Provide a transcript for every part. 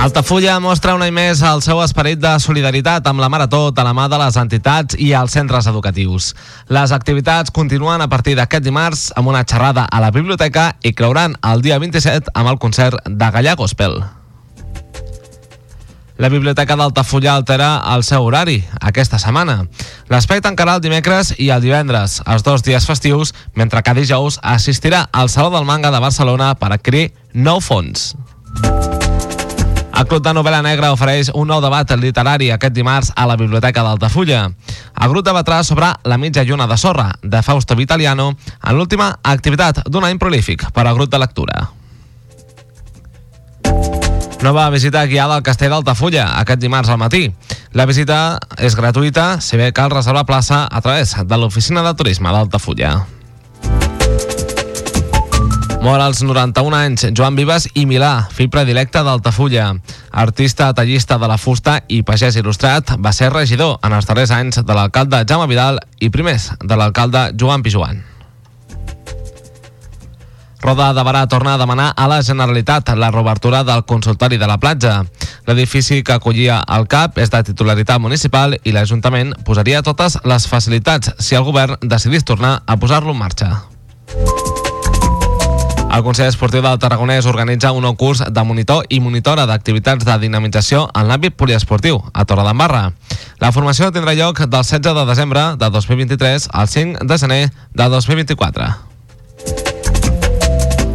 Altafulla mostra un any més el seu esperit de solidaritat amb la Marató de la mà de les entitats i els centres educatius. Les activitats continuen a partir d'aquest dimarts amb una xerrada a la biblioteca i creuran el dia 27 amb el concert de Gallà Gospel. La Biblioteca d'Altafulla altera el seu horari aquesta setmana. L'espai tancarà el dimecres i el divendres, els dos dies festius, mentre que dijous assistirà al Saló del Manga de Barcelona per adquirir nou fons. El Club de Novel·la Negra ofereix un nou debat literari aquest dimarts a la Biblioteca d'Altafulla. El grup debatrà sobre La mitja lluna de sorra, de Fausto Vitaliano, en l'última activitat d'un any prolífic per al grup de lectura. Nova visita guiada al castell d'Altafulla aquest dimarts al matí. La visita és gratuïta, si bé cal reservar plaça a través de l'oficina de turisme d'Altafulla. Mor als 91 anys Joan Vives i Milà, fill predilecte d'Altafulla. Artista tallista de la fusta i pagès il·lustrat, va ser regidor en els darrers anys de l'alcalde Jaume Vidal i primers de l'alcalde Joan Pijuan. Roda de Barà torna a demanar a la Generalitat la reobertura del consultori de la platja. L'edifici que acollia el CAP és de titularitat municipal i l'Ajuntament posaria totes les facilitats si el govern decidís tornar a posar-lo en marxa. El Consell Esportiu del Tarragonès organitza un nou curs de monitor i monitora d'activitats de dinamització en l'àmbit poliesportiu a Torredembarra. La formació tindrà lloc del 16 de desembre de 2023 al 5 de gener de 2024.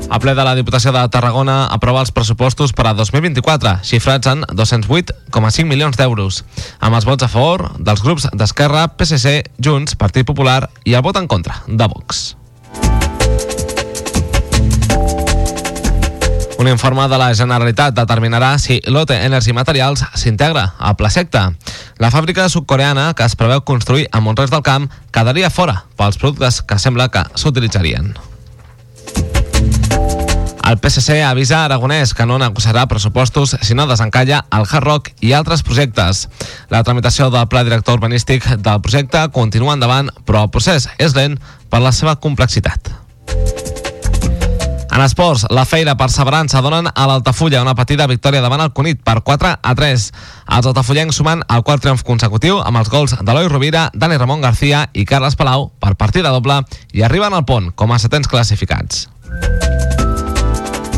El ple de la Diputació de Tarragona aprova els pressupostos per a 2024, xifrats en 208,5 milions d'euros, amb els vots a favor dels grups d'Esquerra, PSC, Junts, Partit Popular i el vot en contra de Vox. Un informe de la Generalitat determinarà si Lotte Energy Materials s'integra a Plasecta. La fàbrica sudcoreana que es preveu construir a Montrés del Camp quedaria fora pels productes que sembla que s'utilitzarien. El PSC avisa a Aragonès que no negociarà pressupostos si no desencalla el Hard Rock i altres projectes. La tramitació del pla director urbanístic del projecte continua endavant, però el procés és lent per la seva complexitat. En esports, la feira perseverança donen a l'Altafulla una petita victòria davant el Cunit per 4 a 3. Els altafollencs sumen el quart triomf consecutiu amb els gols d'Eloi Rovira, Dani Ramon García i Carles Palau per partida doble i arriben al pont com a setents classificats.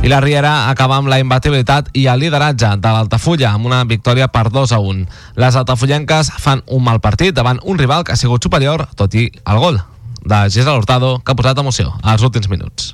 I la Riera acaba amb la imbatibilitat i el lideratge de l'Altafulla amb una victòria per 2 a 1. Les altafollenques fan un mal partit davant un rival que ha sigut superior, tot i el gol de Gisela Hurtado, que ha posat emoció als últims minuts.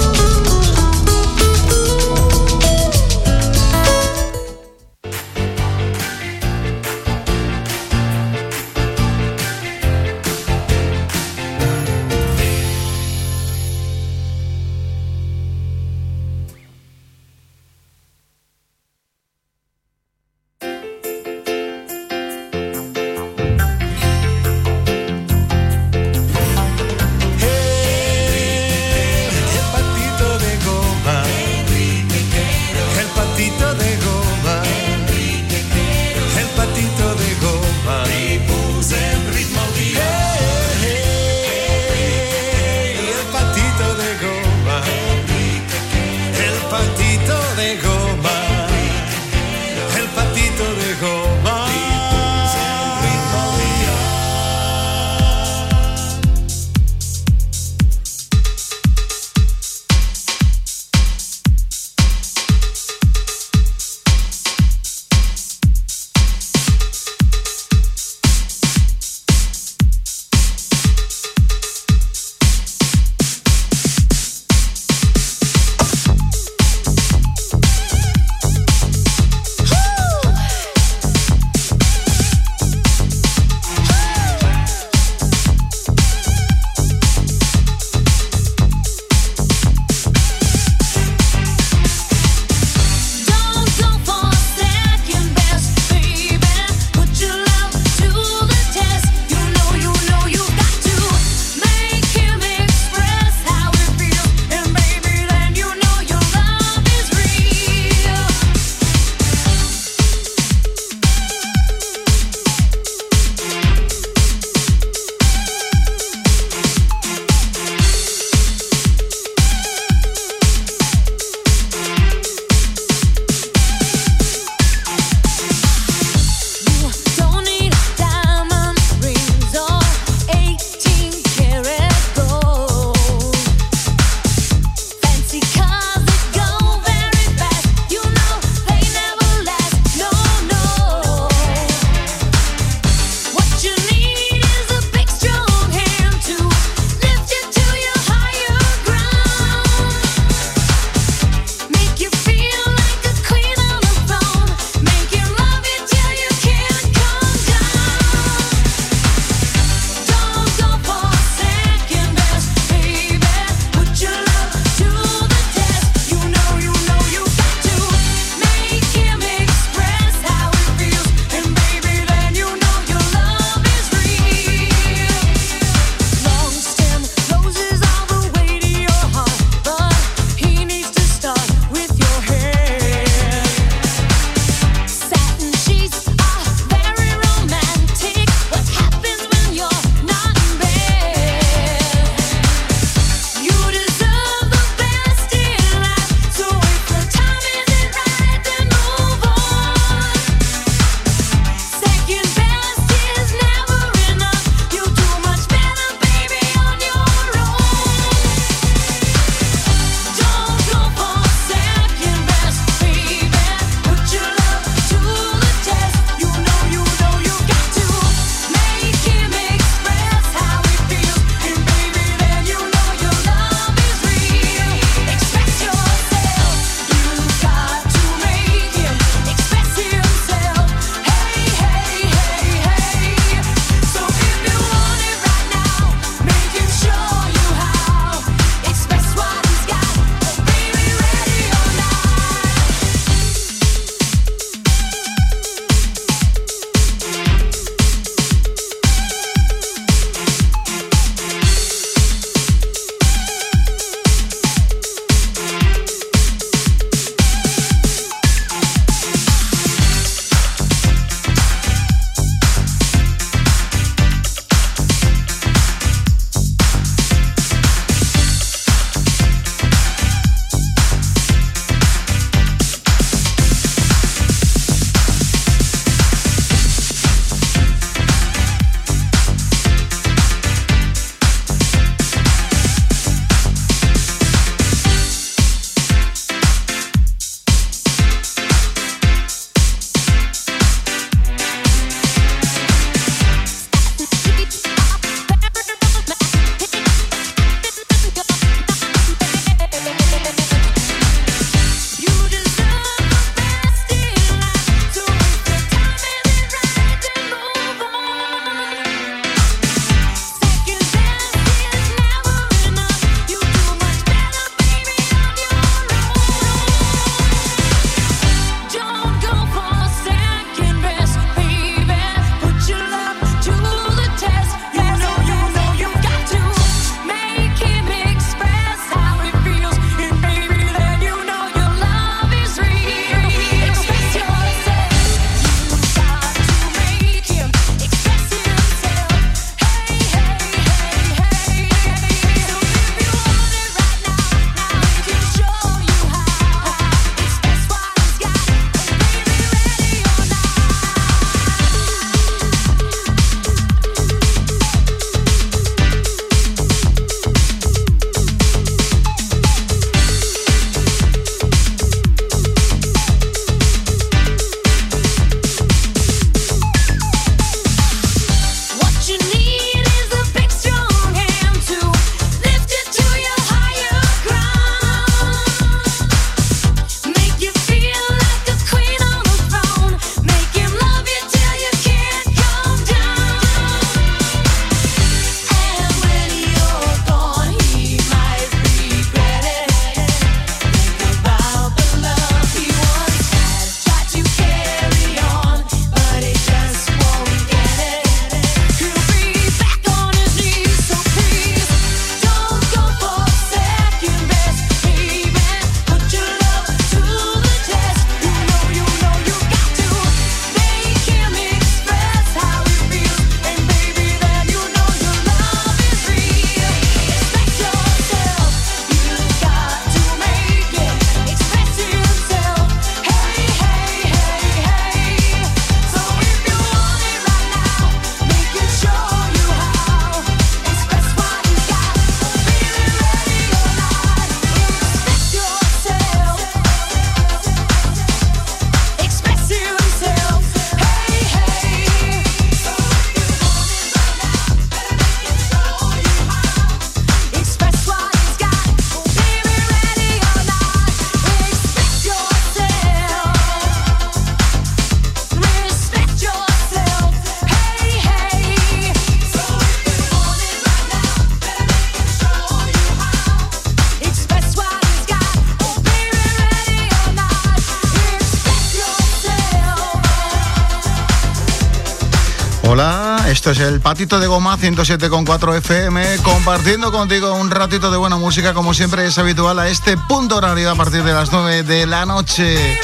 El Patito de Goma 107.4 FM, compartiendo contigo un ratito de buena música, como siempre es habitual a este punto horario a partir de las 9 de la noche.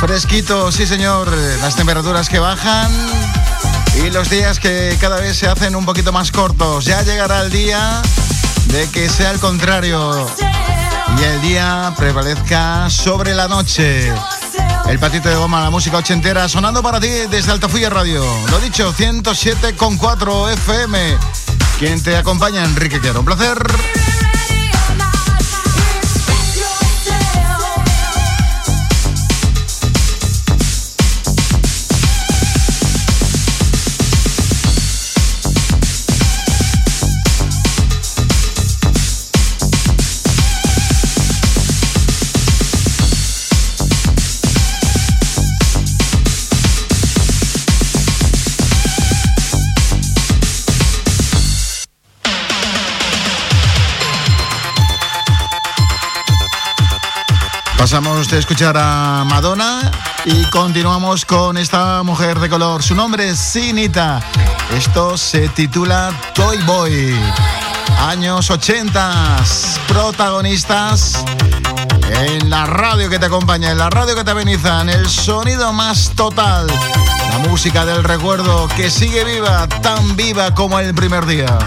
Fresquito, sí señor, las temperaturas que bajan y los días que cada vez se hacen un poquito más cortos. Ya llegará el día de que sea el contrario y el día prevalezca sobre la noche. El patito de goma, la música ochentera, sonando para ti desde Altafulla Radio. Lo dicho, 107,4 FM. Quien te acompaña, Enrique Quiero. Un placer. Pasamos de escuchar a Madonna y continuamos con esta mujer de color. Su nombre es Sinita. Esto se titula Toy Boy. Años 80, protagonistas en la radio que te acompaña, en la radio que te ameniza, en el sonido más total. La música del recuerdo que sigue viva, tan viva como el primer día.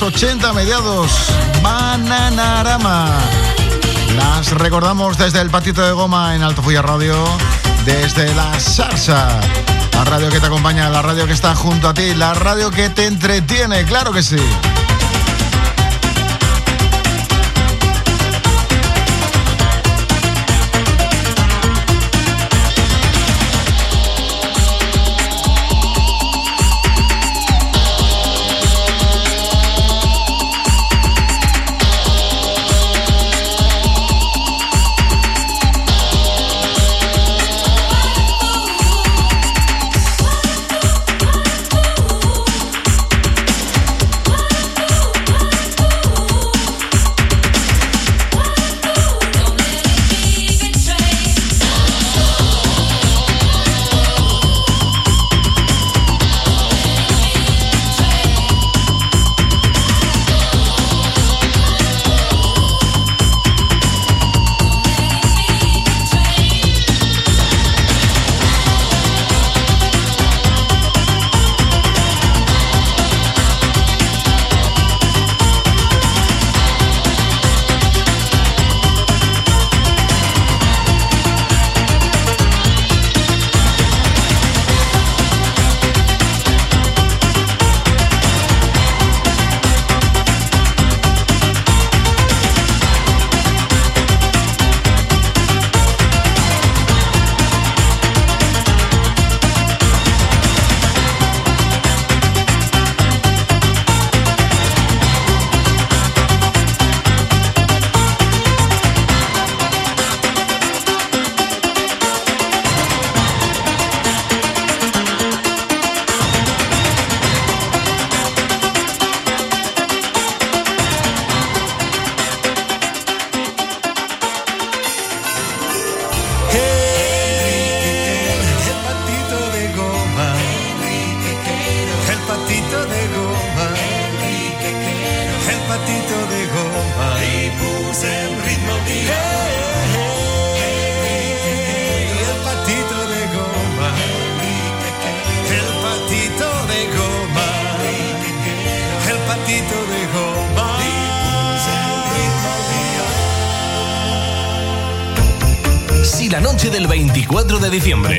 Los 80 mediados. Bananarama. Las recordamos desde el patito de goma en Altofuya Radio, desde la salsa. La radio que te acompaña, la radio que está junto a ti, la radio que te entretiene, claro que sí.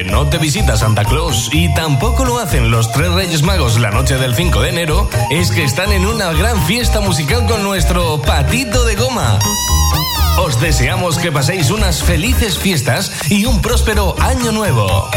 No te visita Santa Claus y tampoco lo hacen los tres Reyes Magos la noche del 5 de enero, es que están en una gran fiesta musical con nuestro patito de goma. Os deseamos que paséis unas felices fiestas y un próspero año nuevo.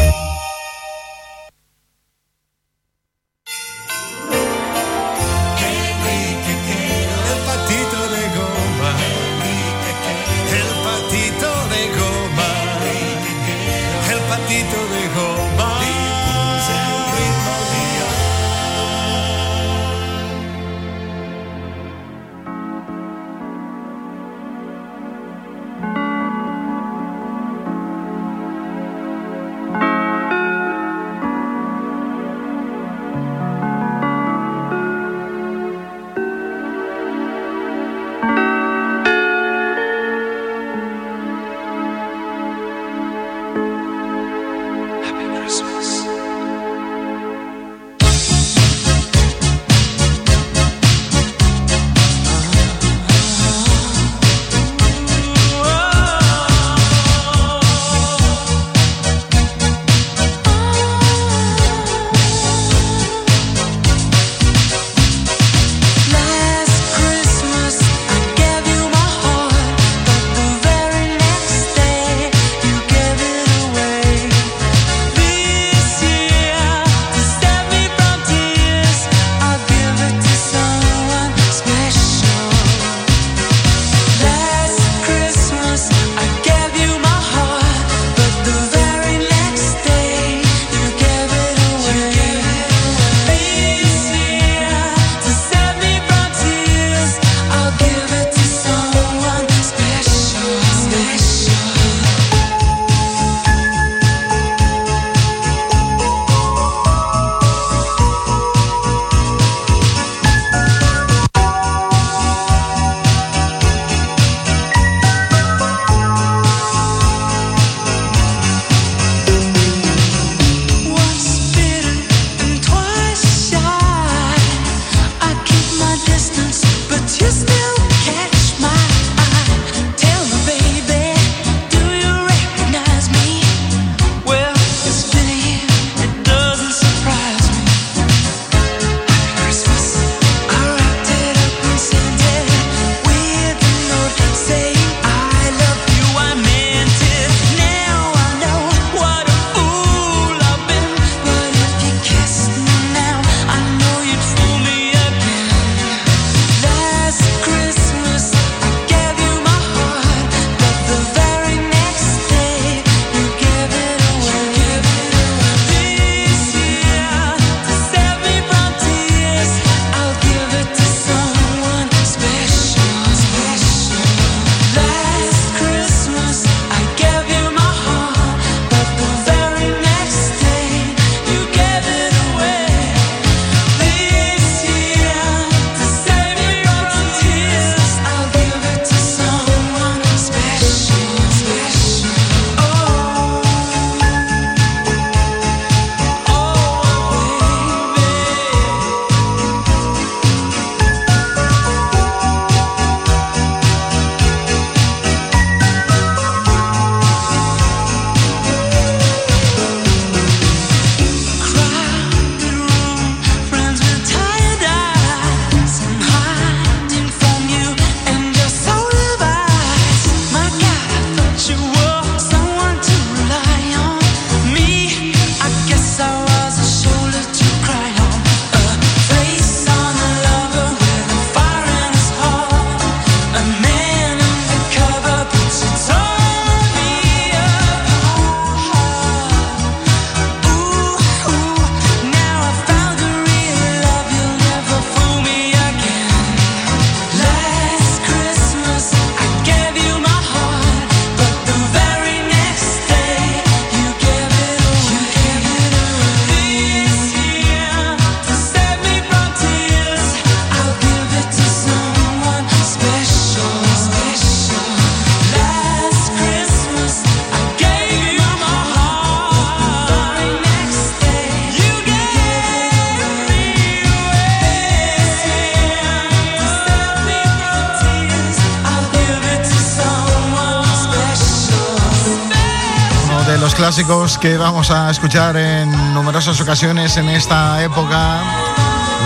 Que vamos a escuchar en numerosas ocasiones en esta época.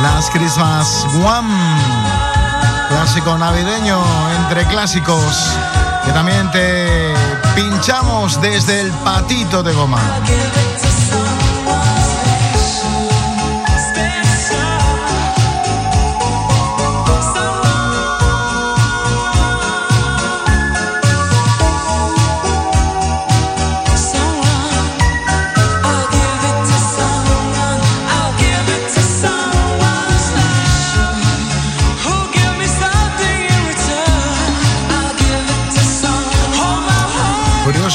Las Christmas One. Clásico navideño entre clásicos que también te pinchamos desde el patito de goma.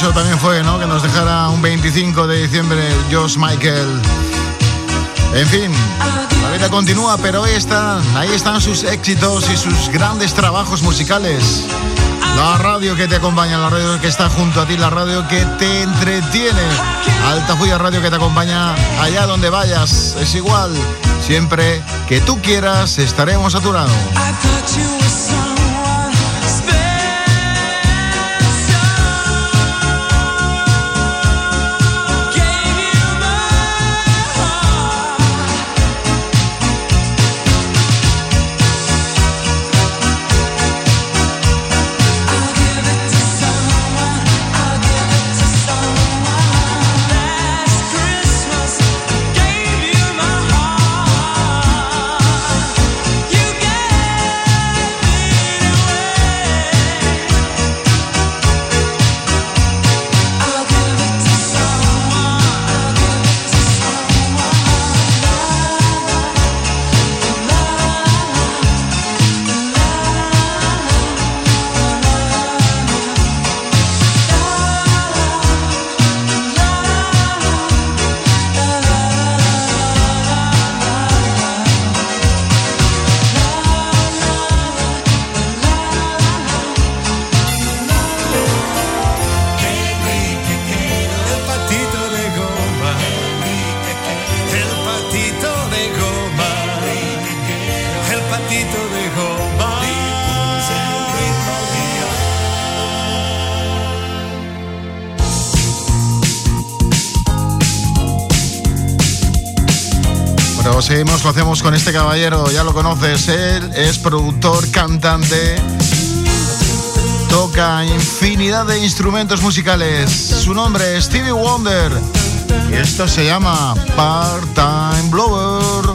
También fue, ¿no? Que nos dejara un 25 de diciembre Josh Michael. En fin, la vida continúa, pero ahí están, ahí están sus éxitos y sus grandes trabajos musicales. La radio que te acompaña, la radio que está junto a ti, la radio que te entretiene. Altafuya Radio que te acompaña allá donde vayas. Es igual, siempre que tú quieras, estaremos a tu lado. Proseguimos, lo hacemos con este caballero, ya lo conoces, él es productor, cantante, toca infinidad de instrumentos musicales. Su nombre es Stevie Wonder y esto se llama Part-Time Blower.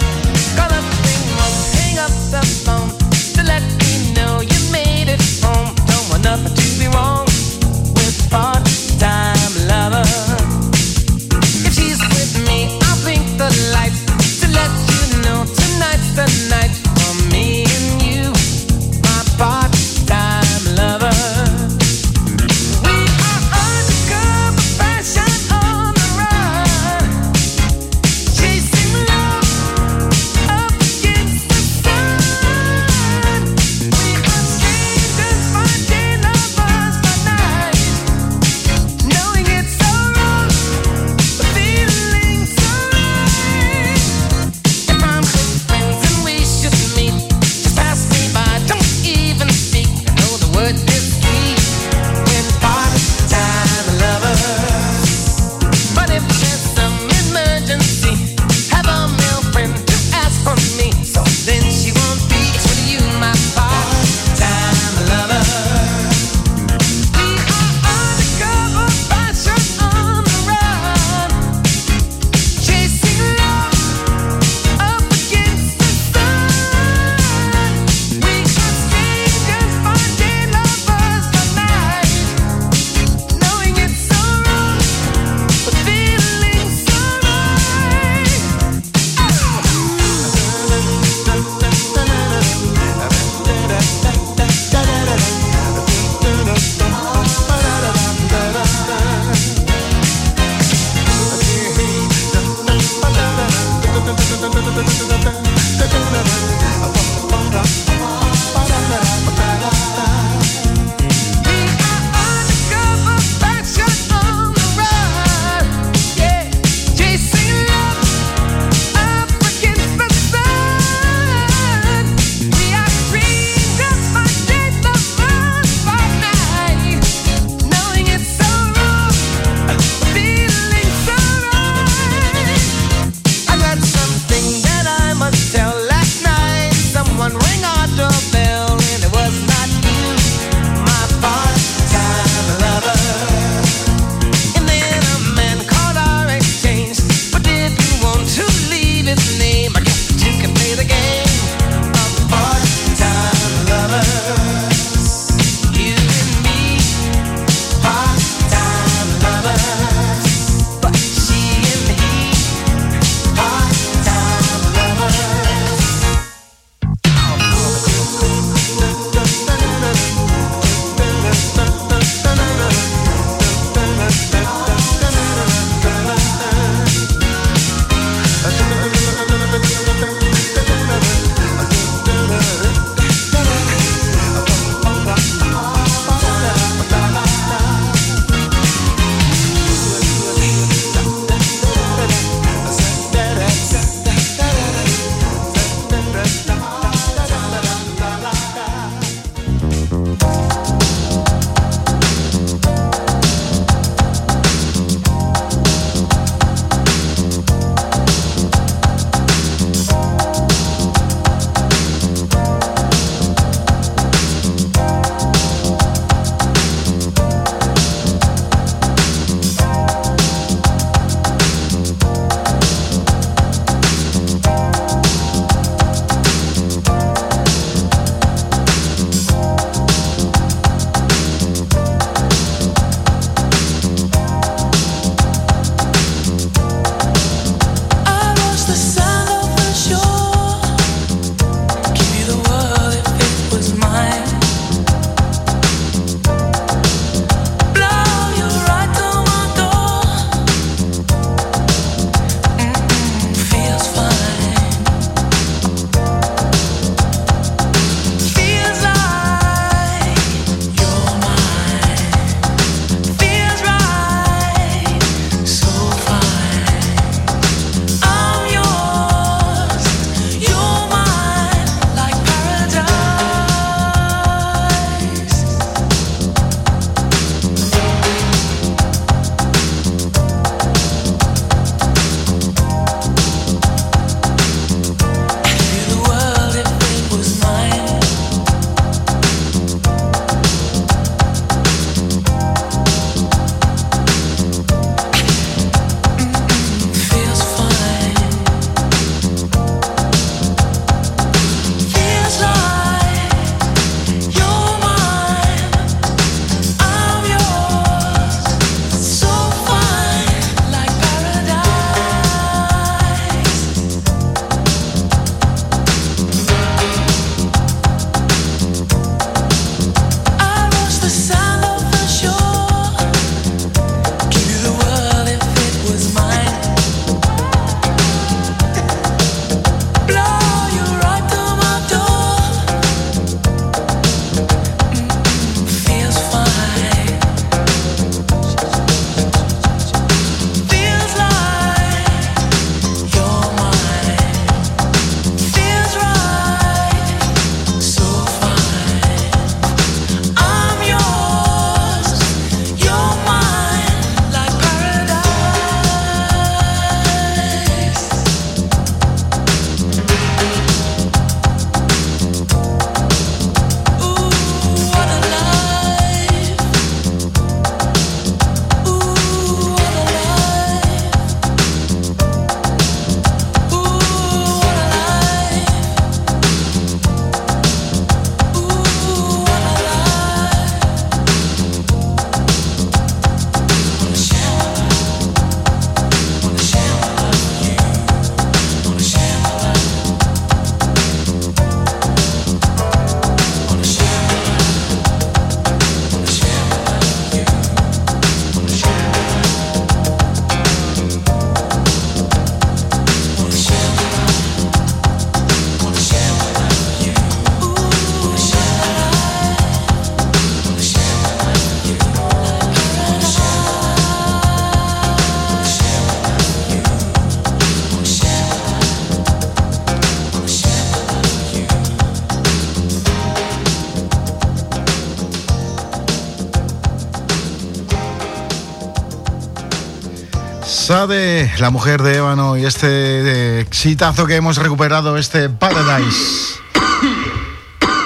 La mujer de Ébano y este exitazo que hemos recuperado, este Paradise.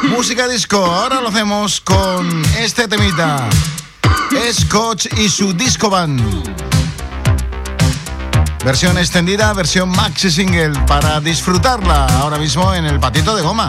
Música disco, ahora lo hacemos con este temita. Scotch y su disco band. Versión extendida, versión maxi single para disfrutarla ahora mismo en el patito de goma.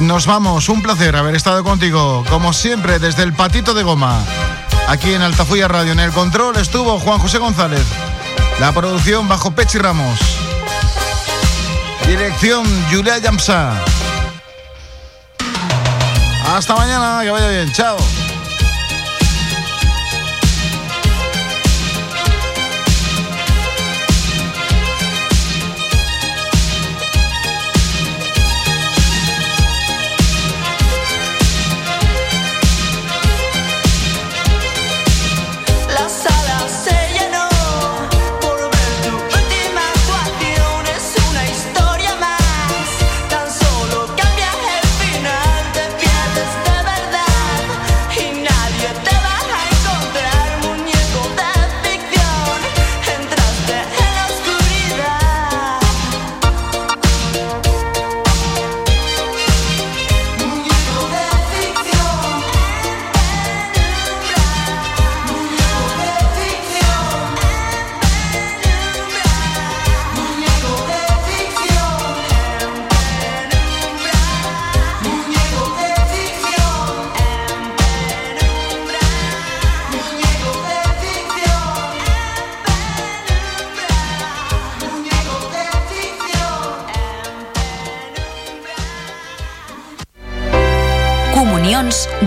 Nos vamos. Un placer haber estado contigo, como siempre, desde el patito de goma. Aquí en Altafulla Radio. En el control estuvo Juan José González. La producción bajo Pechi Ramos. Dirección Julia Yamsa. Hasta mañana, que vaya bien. Chao.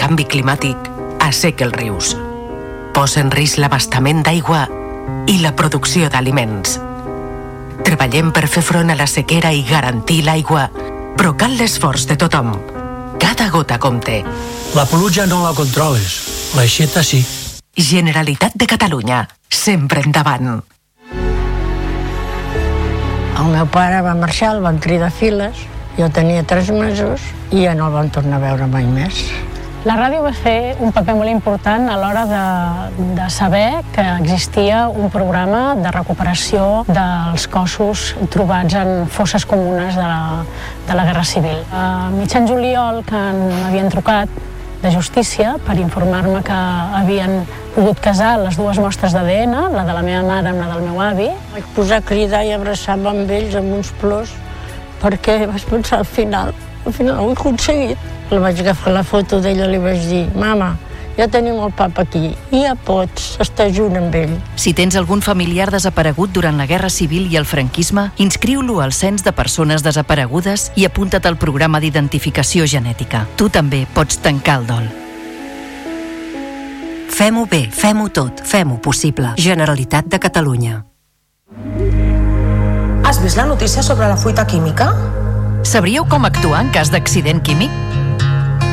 Canvi climàtic asseca els rius, posa en risc l'abastament d'aigua i la producció d'aliments. Treballem per fer front a la sequera i garantir l'aigua, però cal l'esforç de tothom. Cada gota compte. La pluja no la controles, l'aixeta sí. Generalitat de Catalunya, sempre endavant. El meu pare va marxar, el van cridar files, jo tenia tres mesos i ja no el van tornar a veure mai més. La ràdio va fer un paper molt important a l'hora de, de saber que existia un programa de recuperació dels cossos trobats en fosses comunes de la, de la Guerra Civil. A mitjan juliol que m'havien trucat de justícia per informar-me que havien pogut casar les dues mostres d'ADN, la de la meva mare amb la del meu avi. Vaig posar a cridar i abraçar-me amb ells amb uns plors perquè vaig pensar al final, al final ho he aconseguit. La vaig agafar la foto d'ella i li vaig dir, mama, ja tenim el papa aquí i ja pots estar junt amb ell. Si tens algun familiar desaparegut durant la Guerra Civil i el franquisme, inscriu-lo al Cens de Persones Desaparegudes i apunta't al programa d'identificació genètica. Tu també pots tancar el dol. Fem-ho bé, fem-ho tot, fem-ho possible. Generalitat de Catalunya. Has vist la notícia sobre la fuita química? Sabríeu com actuar en cas d'accident químic?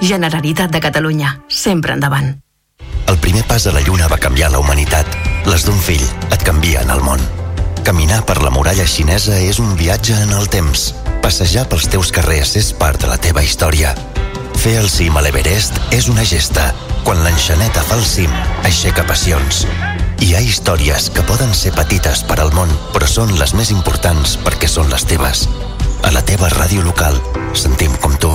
Generalitat de Catalunya, sempre endavant. El primer pas a la Lluna va canviar la humanitat. Les d'un fill et canvien el món. Caminar per la muralla xinesa és un viatge en el temps. Passejar pels teus carrers és part de la teva història. Fer el cim a l'Everest és una gesta. Quan l'enxaneta fa el cim, aixeca passions. Hi ha històries que poden ser petites per al món, però són les més importants perquè són les teves. A la teva ràdio local, sentim com tu.